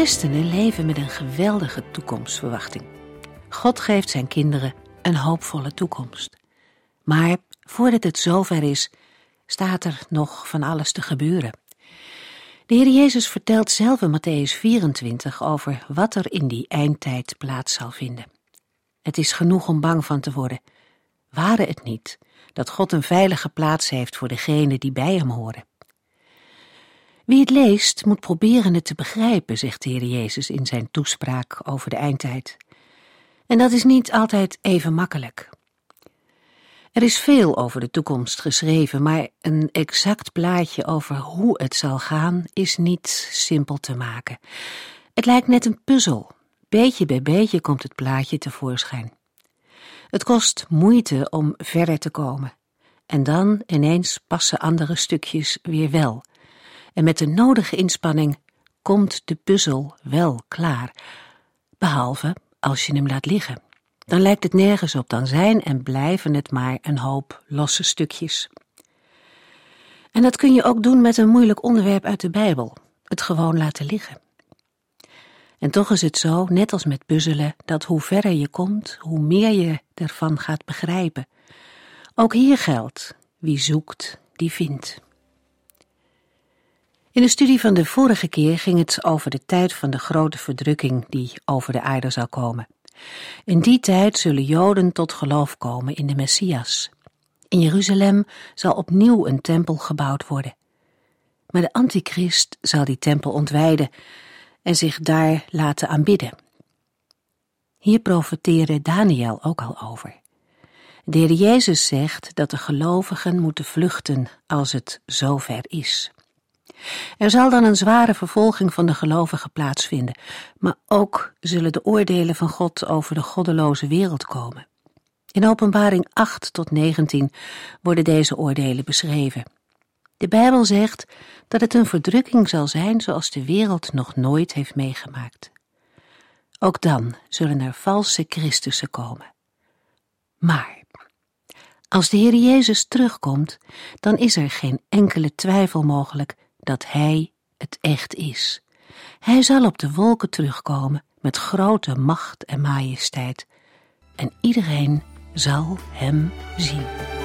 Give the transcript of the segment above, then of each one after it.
Christenen leven met een geweldige toekomstverwachting. God geeft zijn kinderen een hoopvolle toekomst. Maar voordat het zover is, staat er nog van alles te gebeuren. De Heer Jezus vertelt zelf in Matthäus 24 over wat er in die eindtijd plaats zal vinden. Het is genoeg om bang van te worden. Ware het niet dat God een veilige plaats heeft voor degenen die bij hem horen? Wie het leest, moet proberen het te begrijpen, zegt de Heer Jezus in zijn toespraak over de eindtijd. En dat is niet altijd even makkelijk. Er is veel over de toekomst geschreven, maar een exact plaatje over hoe het zal gaan is niet simpel te maken. Het lijkt net een puzzel. Beetje bij beetje komt het plaatje tevoorschijn. Het kost moeite om verder te komen. En dan ineens passen andere stukjes weer wel en met de nodige inspanning komt de puzzel wel klaar, behalve als je hem laat liggen. Dan lijkt het nergens op, dan zijn en blijven het maar een hoop losse stukjes. En dat kun je ook doen met een moeilijk onderwerp uit de Bijbel, het gewoon laten liggen. En toch is het zo, net als met puzzelen, dat hoe verder je komt, hoe meer je ervan gaat begrijpen. Ook hier geldt, wie zoekt, die vindt. In de studie van de vorige keer ging het over de tijd van de grote verdrukking die over de aarde zal komen. In die tijd zullen Joden tot geloof komen in de Messias. In Jeruzalem zal opnieuw een tempel gebouwd worden. Maar de antichrist zal die tempel ontwijden en zich daar laten aanbidden. Hier profeteerde Daniel ook al over. De Heer Jezus zegt dat de gelovigen moeten vluchten als het zover is. Er zal dan een zware vervolging van de gelovigen plaatsvinden, maar ook zullen de oordelen van God over de goddeloze wereld komen. In Openbaring 8 tot 19 worden deze oordelen beschreven. De Bijbel zegt dat het een verdrukking zal zijn zoals de wereld nog nooit heeft meegemaakt. Ook dan zullen er valse Christussen komen. Maar als de Heer Jezus terugkomt, dan is er geen enkele twijfel mogelijk dat Hij het echt is. Hij zal op de wolken terugkomen met grote macht en majesteit, en iedereen zal Hem zien.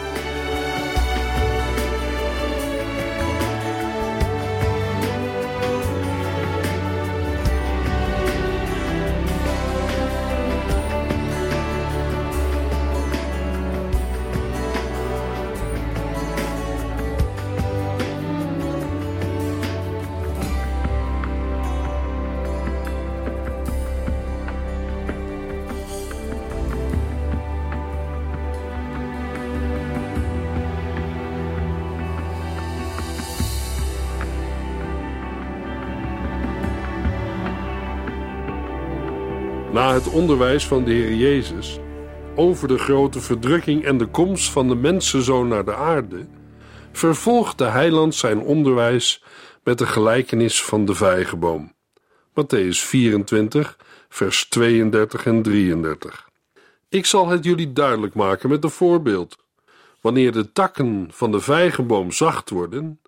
Het onderwijs van de Heer Jezus over de grote verdrukking en de komst van de mensenzoon naar de aarde, vervolgt de heiland zijn onderwijs met de gelijkenis van de vijgenboom. Matthäus 24, vers 32 en 33. Ik zal het jullie duidelijk maken met een voorbeeld. Wanneer de takken van de vijgenboom zacht worden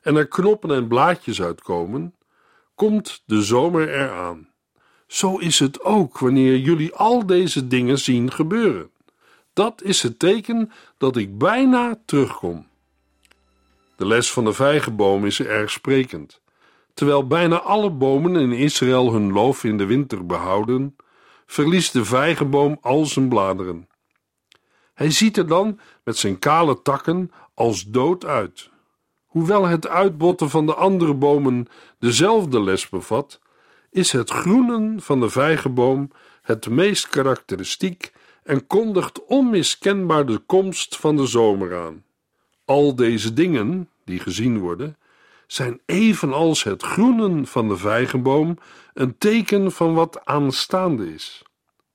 en er knoppen en blaadjes uitkomen, komt de zomer eraan. Zo is het ook wanneer jullie al deze dingen zien gebeuren. Dat is het teken dat ik bijna terugkom. De les van de vijgenboom is erg sprekend. Terwijl bijna alle bomen in Israël hun loof in de winter behouden, verliest de vijgenboom al zijn bladeren. Hij ziet er dan met zijn kale takken als dood uit. Hoewel het uitbotten van de andere bomen dezelfde les bevat, is het groenen van de vijgenboom het meest karakteristiek en kondigt onmiskenbaar de komst van de zomer aan. Al deze dingen, die gezien worden, zijn evenals het groenen van de vijgenboom een teken van wat aanstaande is.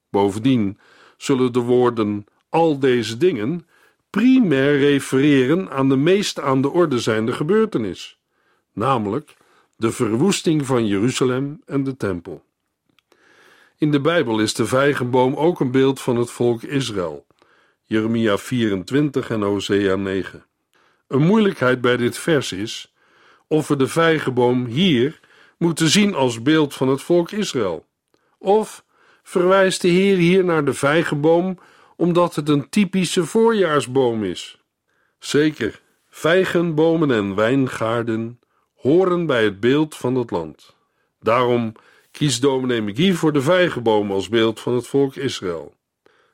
Bovendien zullen de woorden al deze dingen primair refereren aan de meest aan de orde zijnde gebeurtenis, namelijk de verwoesting van Jeruzalem en de tempel. In de Bijbel is de vijgenboom ook een beeld van het volk Israël. Jeremia 24 en Hosea 9. Een moeilijkheid bij dit vers is of we de vijgenboom hier moeten zien als beeld van het volk Israël. Of verwijst de Heer hier naar de vijgenboom omdat het een typische voorjaarsboom is? Zeker, vijgenbomen en wijngaarden horen bij het beeld van het land. Daarom kiest dominee McGee voor de vijgenboom als beeld van het volk Israël.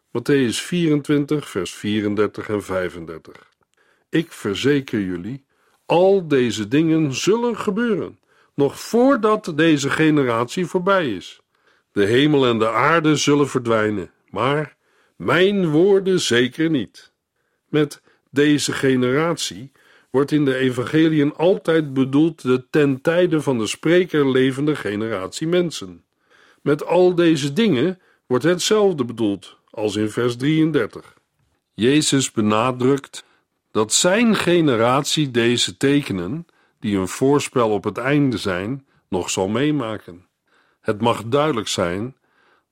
Matthäus 24, vers 34 en 35. Ik verzeker jullie, al deze dingen zullen gebeuren, nog voordat deze generatie voorbij is. De hemel en de aarde zullen verdwijnen, maar mijn woorden zeker niet. Met deze generatie wordt in de evangeliën altijd bedoeld de ten tijde van de spreker levende generatie mensen. Met al deze dingen wordt hetzelfde bedoeld als in vers 33. Jezus benadrukt dat zijn generatie deze tekenen, die een voorspel op het einde zijn, nog zal meemaken. Het mag duidelijk zijn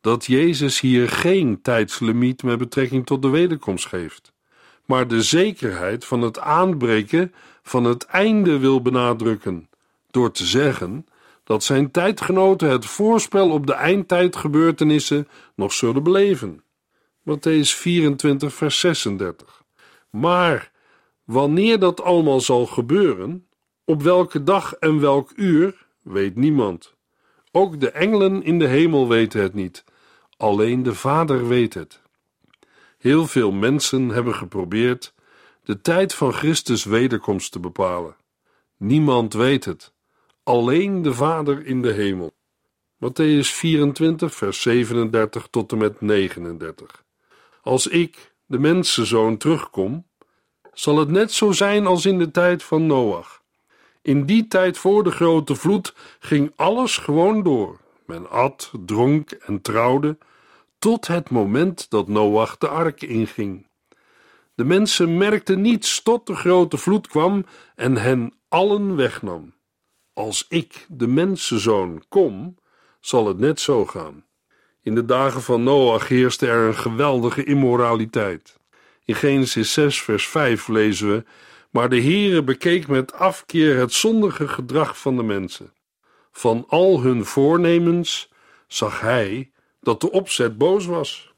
dat Jezus hier geen tijdslimiet met betrekking tot de wederkomst geeft, maar de zekerheid van het aanbreken van het einde wil benadrukken, door te zeggen dat zijn tijdgenoten het voorspel op de eindtijdgebeurtenissen nog zullen beleven. Matthäus 24, vers 36. Maar wanneer dat allemaal zal gebeuren, op welke dag en welk uur, weet niemand. Ook de engelen in de hemel weten het niet, alleen de Vader weet het. Heel veel mensen hebben geprobeerd de tijd van Christus wederkomst te bepalen. Niemand weet het, alleen de Vader in de hemel. Matthäus 24, vers 37 tot en met 39. Als ik, de mensenzoon, terugkom, zal het net zo zijn als in de tijd van Noach. In die tijd voor de grote vloed ging alles gewoon door. Men at, dronk en trouwde, tot het moment dat Noach de ark inging. De mensen merkten niets tot de grote vloed kwam en hen allen wegnam. Als ik, de mensenzoon, kom, zal het net zo gaan. In de dagen van Noach heerste er een geweldige immoraliteit. In Genesis 6, vers 5 lezen we: Maar de Heere bekeek met afkeer het zondige gedrag van de mensen. Van al hun voornemens zag hij dat de opzet boos was.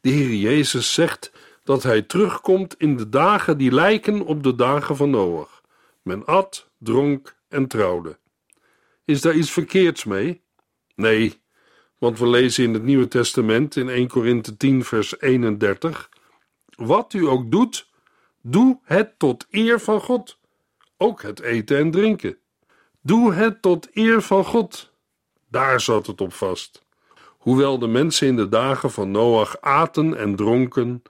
De Heer Jezus zegt dat hij terugkomt in de dagen die lijken op de dagen van Noach. Men at, dronk en trouwde. Is daar iets verkeerds mee? Nee, want we lezen in het Nieuwe Testament in 1 Korinthe 10, vers 31: Wat u ook doet, doe het tot eer van God. Ook het eten en drinken. Doe het tot eer van God. Daar zat het op vast. Hoewel de mensen in de dagen van Noach aten en dronken,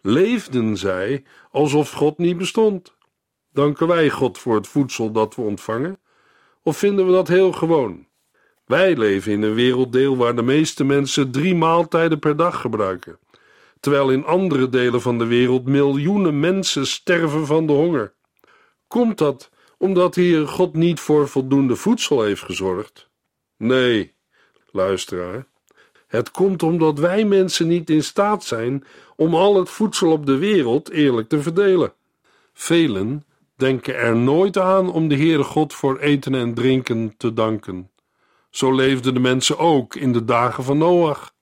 leefden zij alsof God niet bestond. Danken wij God voor het voedsel dat we ontvangen? Of vinden we dat heel gewoon? Wij leven in een werelddeel waar de meeste mensen drie maaltijden per dag gebruiken, terwijl in andere delen van de wereld miljoenen mensen sterven van de honger. Komt dat omdat hier God niet voor voldoende voedsel heeft gezorgd? Nee, luisteraar. Het komt omdat wij mensen niet in staat zijn om al het voedsel op de wereld eerlijk te verdelen. Velen denken er nooit aan om de Heere God voor eten en drinken te danken. Zo leefden de mensen ook in de dagen van Noach.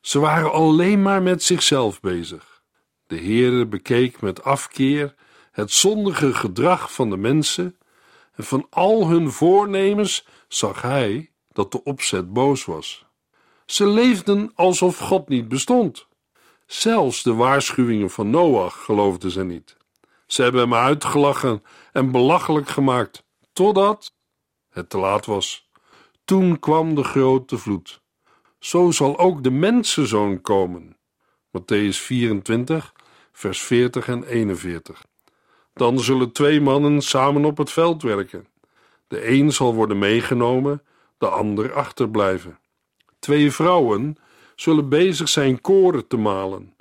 Ze waren alleen maar met zichzelf bezig. De Heere bekeek met afkeer het zondige gedrag van de mensen en van al hun voornemens zag hij dat de opzet boos was. Ze leefden alsof God niet bestond. Zelfs de waarschuwingen van Noach geloofden ze niet. Ze hebben hem uitgelachen en belachelijk gemaakt, totdat het te laat was. Toen kwam de grote vloed. Zo zal ook de mensenzoon komen. Matthäus 24, vers 40 en 41. Dan zullen twee mannen samen op het veld werken. De een zal worden meegenomen, de ander achterblijven. Twee vrouwen zullen bezig zijn koren te malen.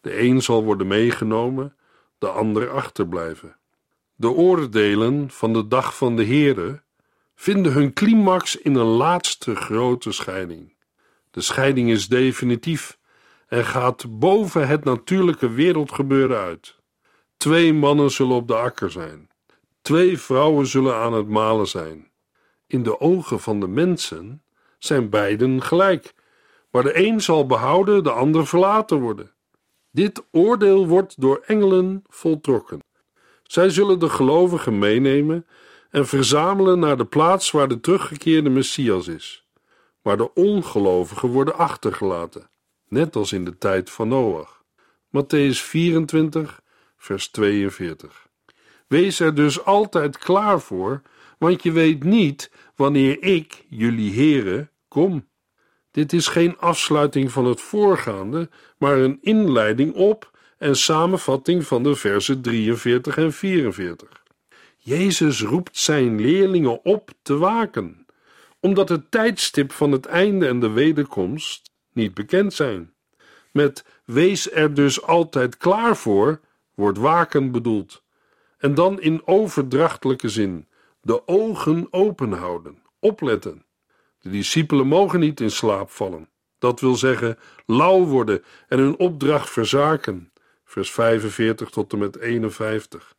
De een zal worden meegenomen, de ander achterblijven. De oordelen van de dag van de Heere vinden hun climax in een laatste grote scheiding. De scheiding is definitief en gaat boven het natuurlijke wereldgebeuren uit. Twee mannen zullen op de akker zijn. Twee vrouwen zullen aan het malen zijn. In de ogen van de mensen zijn beiden gelijk, maar de een zal behouden, de ander verlaten worden. Dit oordeel wordt door engelen voltrokken. Zij zullen de gelovigen meenemen en verzamelen naar de plaats waar de teruggekeerde Messias is. Maar de ongelovigen worden achtergelaten, net als in de tijd van Noach. Matthäus 24, vers 42. Wees er dus altijd klaar voor, want je weet niet wanneer ik, jullie heren, kom. Dit is geen afsluiting van het voorgaande, maar een inleiding op en samenvatting van de versen 43 en 44. Jezus roept zijn leerlingen op te waken, omdat het tijdstip van het einde en de wederkomst niet bekend zijn. Met wees er dus altijd klaar voor, wordt waken bedoeld. En dan in overdrachtelijke zin, de ogen open houden, opletten. De discipelen mogen niet in slaap vallen. Dat wil zeggen, lauw worden en hun opdracht verzaken. Vers 45 tot en met 51.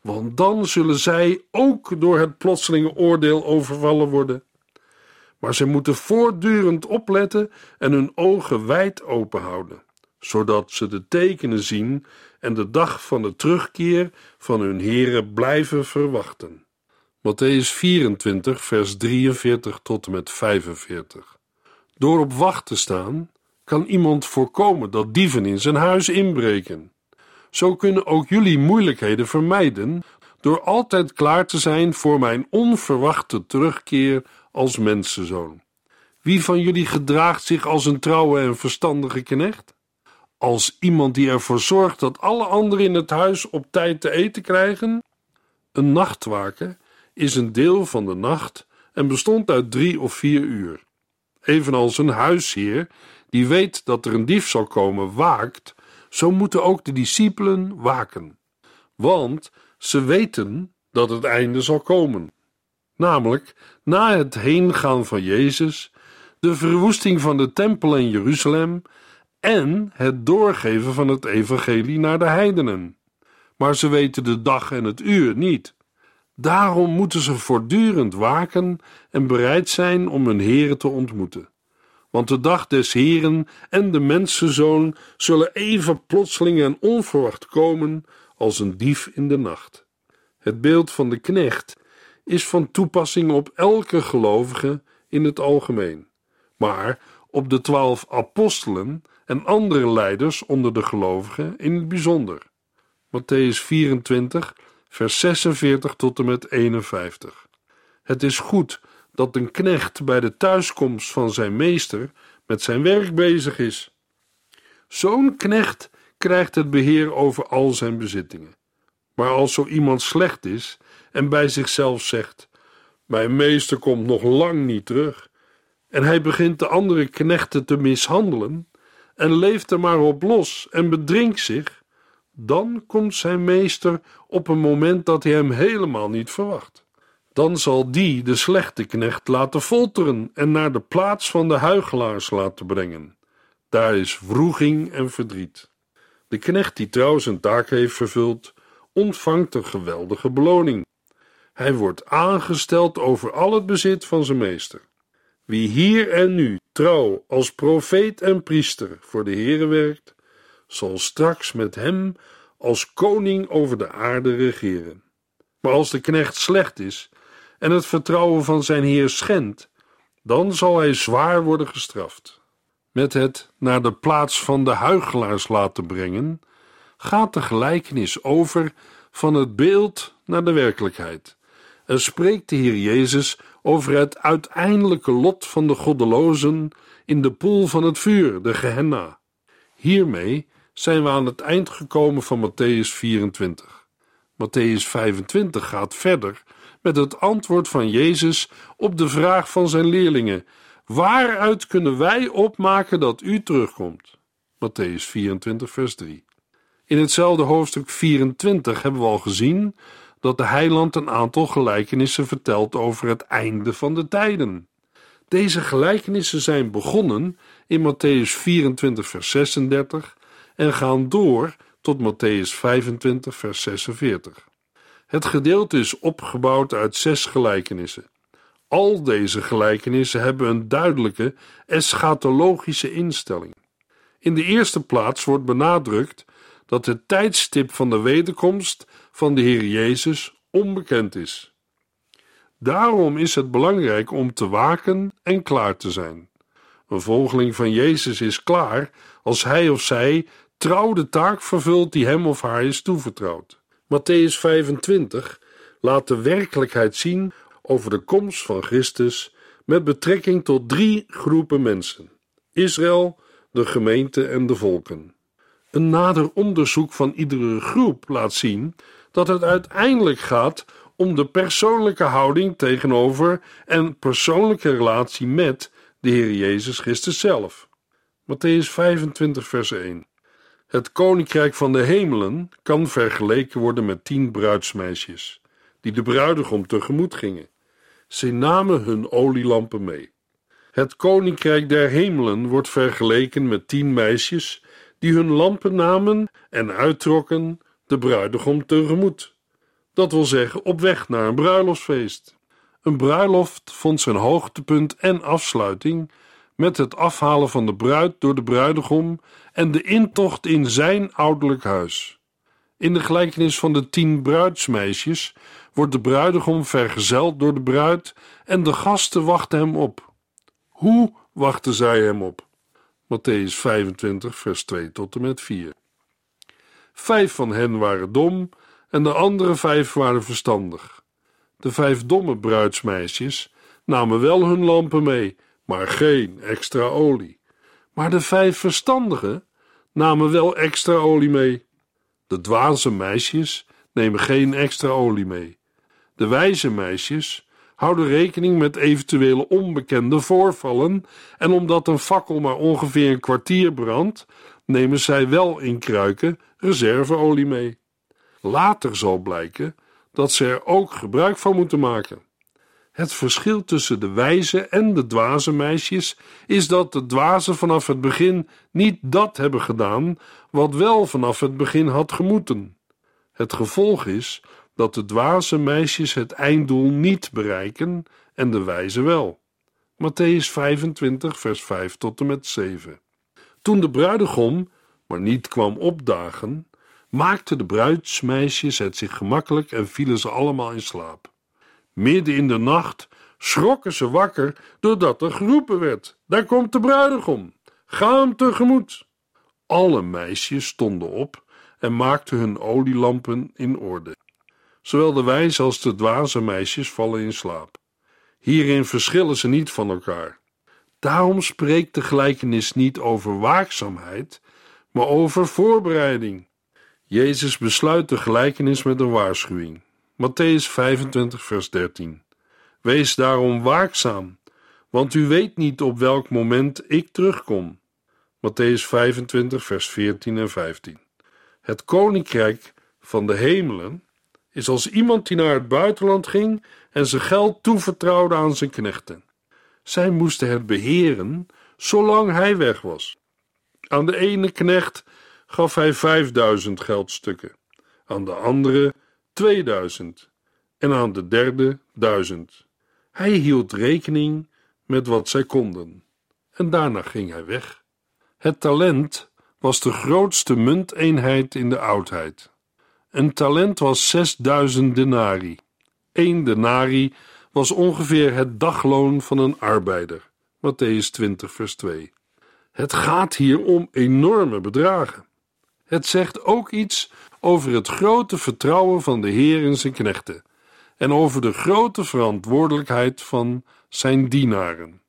Want dan zullen zij ook door het plotselinge oordeel overvallen worden. Maar ze moeten voortdurend opletten en hun ogen wijd open houden, zodat ze de tekenen zien en de dag van de terugkeer van hun Here blijven verwachten. Matthäus 24, vers 43 tot en met 45. Door op wacht te staan, kan iemand voorkomen dat dieven in zijn huis inbreken. Zo kunnen ook jullie moeilijkheden vermijden door altijd klaar te zijn voor mijn onverwachte terugkeer als mensenzoon. Wie van jullie gedraagt zich als een trouwe en verstandige knecht? Als iemand die ervoor zorgt dat alle anderen in het huis op tijd te eten krijgen? Een nachtwaken is een deel van de nacht en bestond uit drie of vier uur. Evenals een huisheer die weet dat er een dief zal komen waakt, zo moeten ook de discipelen waken. Want ze weten dat het einde zal komen. Namelijk na het heengaan van Jezus, de verwoesting van de tempel in Jeruzalem en het doorgeven van het evangelie naar de heidenen. Maar ze weten de dag en het uur niet. Daarom moeten ze voortdurend waken en bereid zijn om hun Heere te ontmoeten. Want de dag des Heren en de mensenzoon zullen even plotseling en onverwacht komen als een dief in de nacht. Het beeld van de knecht is van toepassing op elke gelovige in het algemeen, maar op de twaalf apostelen en andere leiders onder de gelovigen in het bijzonder. Matthäus 24 vers 46 tot en met 51. Het is goed dat een knecht bij de thuiskomst van zijn meester met zijn werk bezig is. Zo'n knecht krijgt het beheer over al zijn bezittingen. Maar als zo iemand slecht is en bij zichzelf zegt: Mijn meester komt nog lang niet terug, en hij begint de andere knechten te mishandelen en leeft er maar op los en bedrinkt zich, dan komt zijn meester op een moment dat hij hem helemaal niet verwacht. Dan zal die de slechte knecht laten folteren en naar de plaats van de huigelaars laten brengen. Daar is wroeging en verdriet. De knecht die trouw zijn taak heeft vervuld, ontvangt een geweldige beloning. Hij wordt aangesteld over al het bezit van zijn meester. Wie hier en nu trouw als profeet en priester voor de Heere werkt, zal straks met hem als koning over de aarde regeren. Maar als de knecht slecht is en het vertrouwen van zijn heer schendt, dan zal hij zwaar worden gestraft. Met het naar de plaats van de huigelaars laten brengen, gaat de gelijkenis over van het beeld naar de werkelijkheid en spreekt de Heer Jezus over het uiteindelijke lot van de goddelozen in de poel van het vuur, de Gehenna. Hiermee zijn we aan het eind gekomen van Matthäus 24. Matthäus 25 gaat verder met het antwoord van Jezus op de vraag van zijn leerlingen: Waaruit kunnen wij opmaken dat u terugkomt? Matthäus 24, vers 3. In hetzelfde hoofdstuk 24 hebben we al gezien dat de heiland een aantal gelijkenissen vertelt over het einde van de tijden. Deze gelijkenissen zijn begonnen in Matthäus 24, vers 36 en gaan door tot Matthäus 25, vers 46. Het gedeelte is opgebouwd uit zes gelijkenissen. Al deze gelijkenissen hebben een duidelijke eschatologische instelling. In de eerste plaats wordt benadrukt dat het tijdstip van de wederkomst van de Heer Jezus onbekend is. Daarom is het belangrijk om te waken en klaar te zijn. Een volgeling van Jezus is klaar als hij of zij trouw de taak vervult die hem of haar is toevertrouwd. Matthäus 25 laat de werkelijkheid zien over de komst van Christus met betrekking tot drie groepen mensen: Israël, de gemeente en de volken. Een nader onderzoek van iedere groep laat zien dat het uiteindelijk gaat om de persoonlijke houding tegenover en persoonlijke relatie met de Heer Jezus Christus zelf. Matthäus 25, vers 1. Het koninkrijk van de hemelen kan vergeleken worden met tien bruidsmeisjes, die de bruidegom tegemoet gingen. Ze namen hun olielampen mee. Het koninkrijk der hemelen wordt vergeleken met tien meisjes die hun lampen namen en uittrokken de bruidegom tegemoet. Dat wil zeggen op weg naar een bruiloftsfeest. Een bruiloft vond zijn hoogtepunt en afsluiting met het afhalen van de bruid door de bruidegom en de intocht in zijn ouderlijk huis. In de gelijkenis van de tien bruidsmeisjes wordt de bruidegom vergezeld door de bruid en de gasten wachten hem op. Hoe wachten zij hem op? Matthäus 25, vers 2 tot en met 4. Vijf van hen waren dom en de andere vijf waren verstandig. De vijf domme bruidsmeisjes namen wel hun lampen mee, maar geen extra olie. Maar de vijf verstandigen namen wel extra olie mee. De dwaze meisjes nemen geen extra olie mee. De wijze meisjes houden rekening met eventuele onbekende voorvallen en omdat een fakkel maar ongeveer een kwartier brandt, nemen zij wel in kruiken reserveolie mee. Later zal blijken dat ze er ook gebruik van moeten maken. Het verschil tussen de wijze en de dwaze meisjes is dat de dwazen vanaf het begin niet dat hebben gedaan wat wel vanaf het begin had gemoeten. Het gevolg is dat de dwaze meisjes het einddoel niet bereiken en de wijze wel. Matthäus 25, vers 5 tot en met 7. Toen de bruidegom maar niet kwam opdagen, maakten de bruidsmeisjes het zich gemakkelijk en vielen ze allemaal in slaap. Midden in de nacht schrokken ze wakker doordat er geroepen werd: Daar komt de bruidegom, ga hem tegemoet. Alle meisjes stonden op en maakten hun olielampen in orde. Zowel de wijze als de dwaze meisjes vallen in slaap. Hierin verschillen ze niet van elkaar. Daarom spreekt de gelijkenis niet over waakzaamheid, maar over voorbereiding. Jezus besluit de gelijkenis met een waarschuwing. Matthäus 25, vers 13. Wees daarom waakzaam, want u weet niet op welk moment ik terugkom. Matthäus 25, vers 14 en 15. Het koninkrijk van de hemelen is als iemand die naar het buitenland ging en zijn geld toevertrouwde aan zijn knechten. Zij moesten het beheren zolang hij weg was. Aan de ene knecht gaf hij vijfduizend geldstukken, aan de andere 2000 en aan de derde 1000. Hij hield rekening met wat zij konden en daarna ging hij weg. Het talent was de grootste munteenheid in de oudheid. Een talent was 6000 denari. Eén denari was ongeveer het dagloon van een arbeider. Matthäus 20, vers 2. Het gaat hier om enorme bedragen. Het zegt ook iets over het grote vertrouwen van de Heer in zijn knechten en over de grote verantwoordelijkheid van zijn dienaren.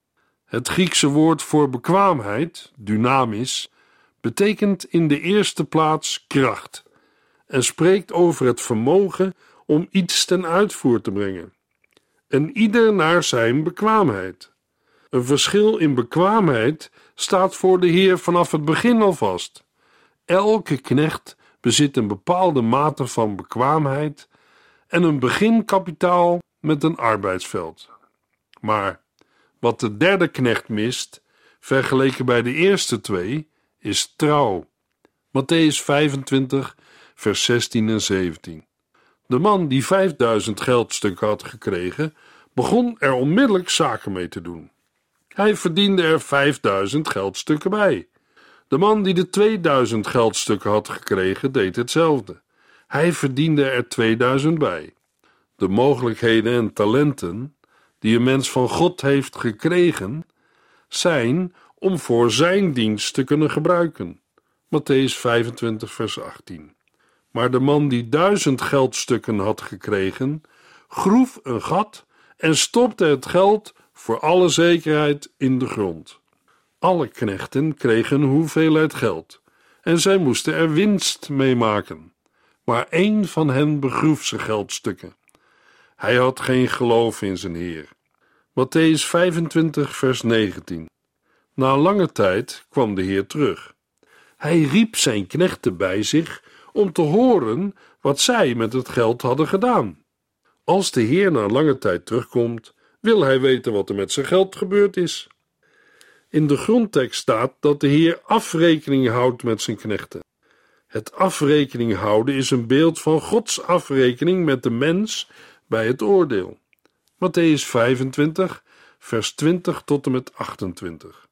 Het Griekse woord voor bekwaamheid, dynamis, betekent in de eerste plaats kracht en spreekt over het vermogen om iets ten uitvoer te brengen. en ieder naar zijn bekwaamheid. Een verschil in bekwaamheid staat voor de Heer vanaf het begin al vast. Elke knecht bezit een bepaalde mate van bekwaamheid en een beginkapitaal met een arbeidsveld. Maar wat de derde knecht mist, vergeleken bij de eerste twee, is trouw. Matthäus 25, vers 16 en 17. De man die 5000 geldstukken had gekregen, begon er onmiddellijk zaken mee te doen. Hij verdiende er 5000 geldstukken bij. De man die de 2000 geldstukken had gekregen, deed hetzelfde. Hij verdiende er 2000 bij. De mogelijkheden en talenten die een mens van God heeft gekregen, zijn om voor zijn dienst te kunnen gebruiken. Matthäus 25, vers 18. Maar de man die duizend geldstukken had gekregen, groef een gat en stopte het geld voor alle zekerheid in de grond. Alle knechten kregen een hoeveelheid geld en zij moesten er winst mee maken. Maar één van hen begroef zijn geldstukken. Hij had geen geloof in zijn Heer. Matthäus 25, vers 19. Na lange tijd kwam de Heer terug. Hij riep zijn knechten bij zich om te horen wat zij met het geld hadden gedaan. Als de Heer na lange tijd terugkomt, wil hij weten wat er met zijn geld gebeurd is. In de grondtekst staat dat de Heer afrekening houdt met zijn knechten. Het afrekening houden is een beeld van Gods afrekening met de mens bij het oordeel. Matthäus 25, vers 20 tot en met 28.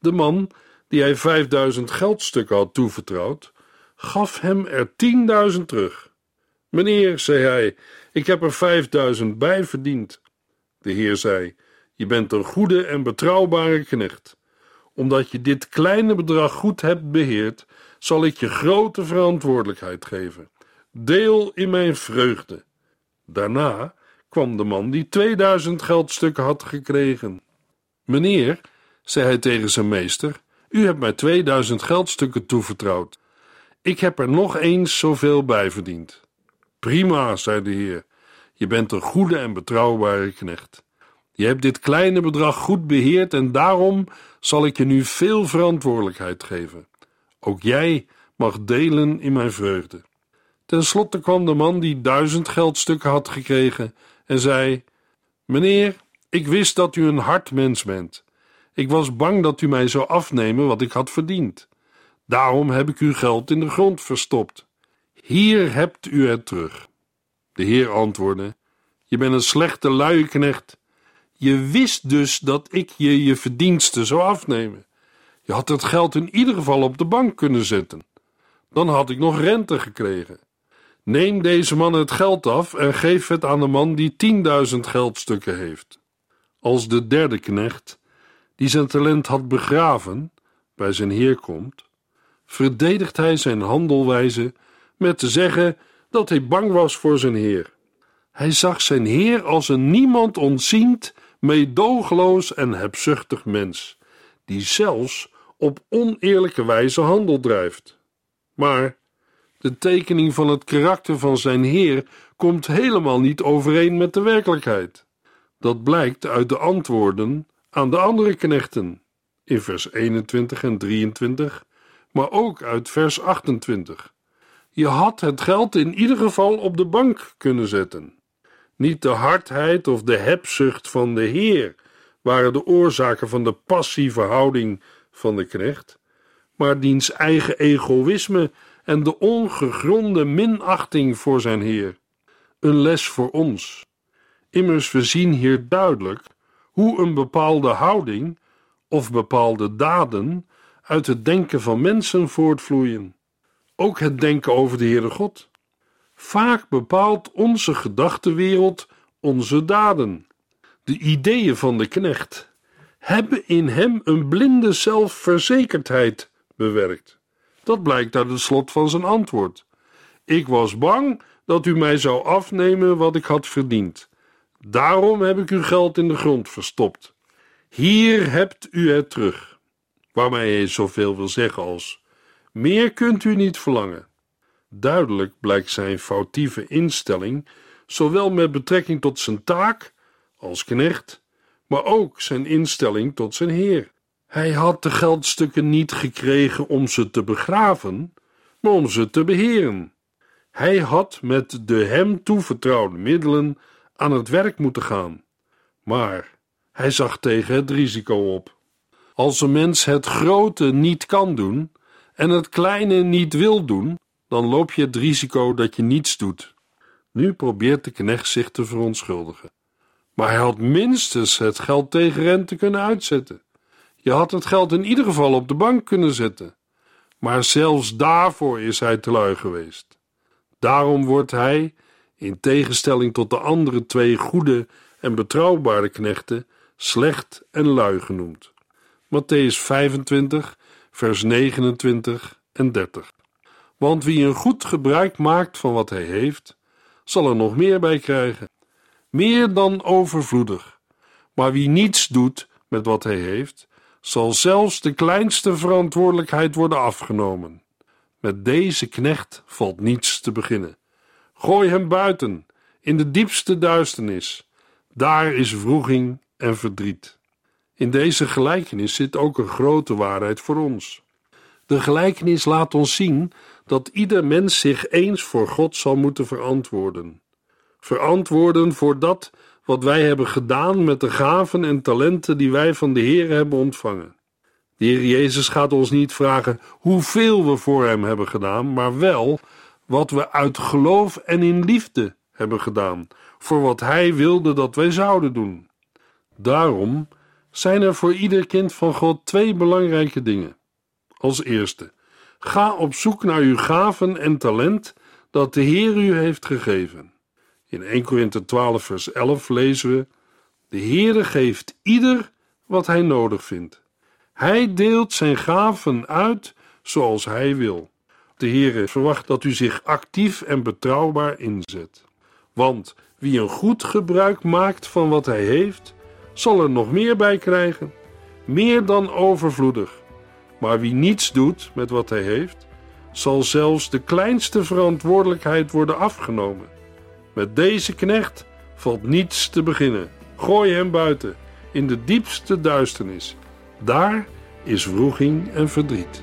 De man die hij 5000 geldstukken had toevertrouwd, gaf hem er 10.000 terug. Meneer, zei hij, ik heb er 5000 bij verdiend. De Heer zei: Je bent een goede en betrouwbare knecht. Omdat je dit kleine bedrag goed hebt beheerd, zal ik je grote verantwoordelijkheid geven. Deel in mijn vreugde. Daarna kwam de man die 2000 geldstukken had gekregen. Meneer, zei hij tegen zijn meester, u hebt mij 2000 geldstukken toevertrouwd. Ik heb er nog eens zoveel bij verdiend. Prima, zei de heer. Je bent een goede en betrouwbare knecht. Je hebt dit kleine bedrag goed beheerd en daarom zal ik je nu veel verantwoordelijkheid geven. Ook jij mag delen in mijn vreugde. Ten slotte kwam de man die duizend geldstukken had gekregen en zei: Meneer, ik wist dat u een hard mens bent. Ik was bang dat u mij zou afnemen wat ik had verdiend. Daarom heb ik uw geld in de grond verstopt. Hier hebt u het terug. De heer antwoordde: Je bent een slechte luieknecht. Je wist dus dat ik je je verdiensten zou afnemen. Je had het geld in ieder geval op de bank kunnen zetten. Dan had ik nog rente gekregen. Neem deze man het geld af en geef het aan de man die tienduizend geldstukken heeft. Als de derde knecht, die zijn talent had begraven, bij zijn heer komt, verdedigt hij zijn handelwijze met te zeggen dat hij bang was voor zijn heer. Hij zag zijn heer als een niemand ontziend, meedogenloos en hebzuchtig mens, die zelfs op oneerlijke wijze handel drijft. Maar de tekening van het karakter van zijn heer komt helemaal niet overeen met de werkelijkheid. Dat blijkt uit de antwoorden aan de andere knechten in vers 21 en 23, maar ook uit vers 28. Je had het geld in ieder geval op de bank kunnen zetten. Niet de hardheid of de hebzucht van de Heer waren de oorzaken van de passieve houding van de knecht, maar diens eigen egoïsme en de ongegronde minachting voor zijn Heer. Een les voor ons. Immers, we zien hier duidelijk hoe een bepaalde houding of bepaalde daden uit het denken van mensen voortvloeien. Ook het denken over de Heere God. Vaak bepaalt onze gedachtenwereld onze daden. De ideeën van de knecht hebben in hem een blinde zelfverzekerdheid bewerkt. Dat blijkt uit het slot van zijn antwoord. Ik was bang dat u mij zou afnemen wat ik had verdiend. Daarom heb ik uw geld in de grond verstopt. Hier hebt u het terug. Waarmee hij zoveel wil zeggen als: meer kunt u niet verlangen. Duidelijk blijkt zijn foutieve instelling, zowel met betrekking tot zijn taak als knecht, maar ook zijn instelling tot zijn Heer. Hij had de geldstukken niet gekregen om ze te begraven, maar om ze te beheren. Hij had met de hem toevertrouwde middelen aan het werk moeten gaan, maar hij zag tegen het risico op. Als een mens het grote niet kan doen en het kleine niet wil doen, dan loop je het risico dat je niets doet. Nu probeert de knecht zich te verontschuldigen. Maar hij had minstens het geld tegen rente kunnen uitzetten. Je had het geld in ieder geval op de bank kunnen zetten. Maar zelfs daarvoor is hij te lui geweest. Daarom wordt hij, in tegenstelling tot de andere twee goede en betrouwbare knechten, slecht en lui genoemd. Matthäus 25, vers 29 en 30. Want wie een goed gebruik maakt van wat hij heeft, zal er nog meer bij krijgen. Meer dan overvloedig. Maar wie niets doet met wat hij heeft, zal zelfs de kleinste verantwoordelijkheid worden afgenomen. Met deze knecht valt niets te beginnen. Gooi hem buiten, in de diepste duisternis. Daar is wroeging en verdriet. In deze gelijkenis zit ook een grote waarheid voor ons. De gelijkenis laat ons zien dat ieder mens zich eens voor God zal moeten verantwoorden. Verantwoorden voor dat wat wij hebben gedaan met de gaven en talenten die wij van de Heer hebben ontvangen. De Heer Jezus gaat ons niet vragen hoeveel we voor Hem hebben gedaan, maar wel wat we uit geloof en in liefde hebben gedaan, voor wat Hij wilde dat wij zouden doen. Daarom zijn er voor ieder kind van God twee belangrijke dingen. Als eerste, ga op zoek naar uw gaven en talent dat de Heer u heeft gegeven. In 1 Korinthe 12 vers 11 lezen we: De Heere geeft ieder wat hij nodig vindt. Hij deelt zijn gaven uit zoals hij wil. De Heere verwacht dat u zich actief en betrouwbaar inzet. Want wie een goed gebruik maakt van wat hij heeft, zal er nog meer bij krijgen, meer dan overvloedig. Maar wie niets doet met wat hij heeft, zal zelfs de kleinste verantwoordelijkheid worden afgenomen. Met deze knecht valt niets te beginnen. Gooi hem buiten, in de diepste duisternis. Daar is wroeging en verdriet.